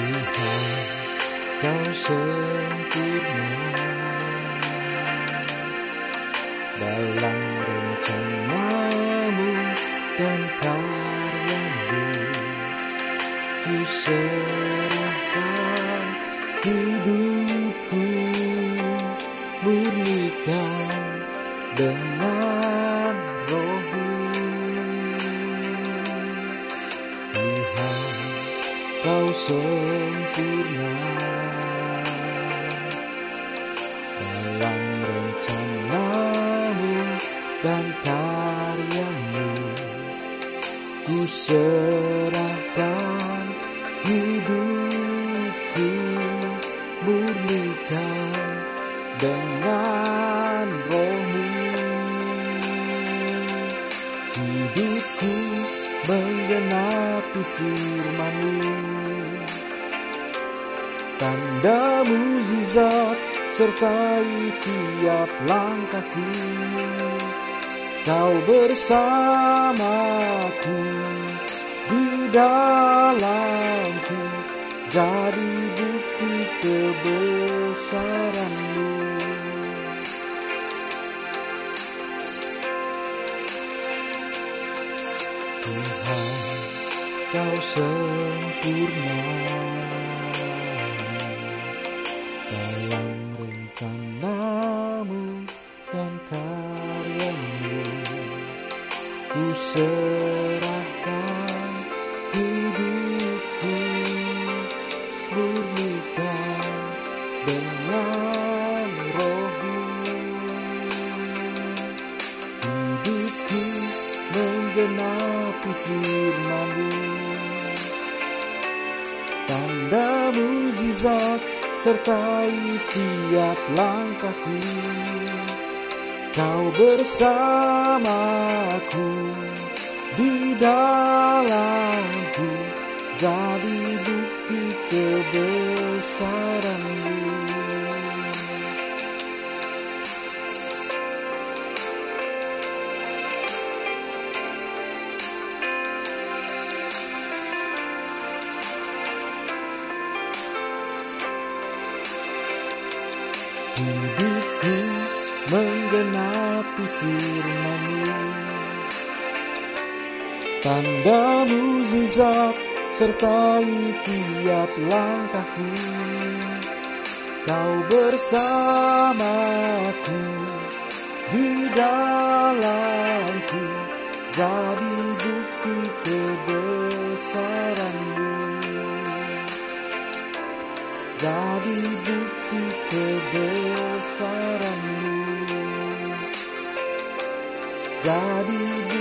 Engkau yang sempurna. Dalam rencanamu dan karyamu ku serahkan hidup. Sempurna. Dalam rencanamu dan karyamu ku serahkan hidupku tanda mukjizat sertai tiap langkahku. Kau bersamaku di dalamku jadi bukti kebesaranmu kau sempurna. Dalam rencanamu dan karyamu. Ku serahkan hidupku murnikan dengan rohmu. Hidupku menggenapi firmanmu tanda mukjizat sertai tiap langkahku. Kau bersamaku di dalamku hidupku menggenapi firmanmu. Tanda mukjizat sertai tiap langkahku. Kau bersamaku di dalamku. Jadi bukti kebesaranmu jadi bukti kebesaranmu jadi bukti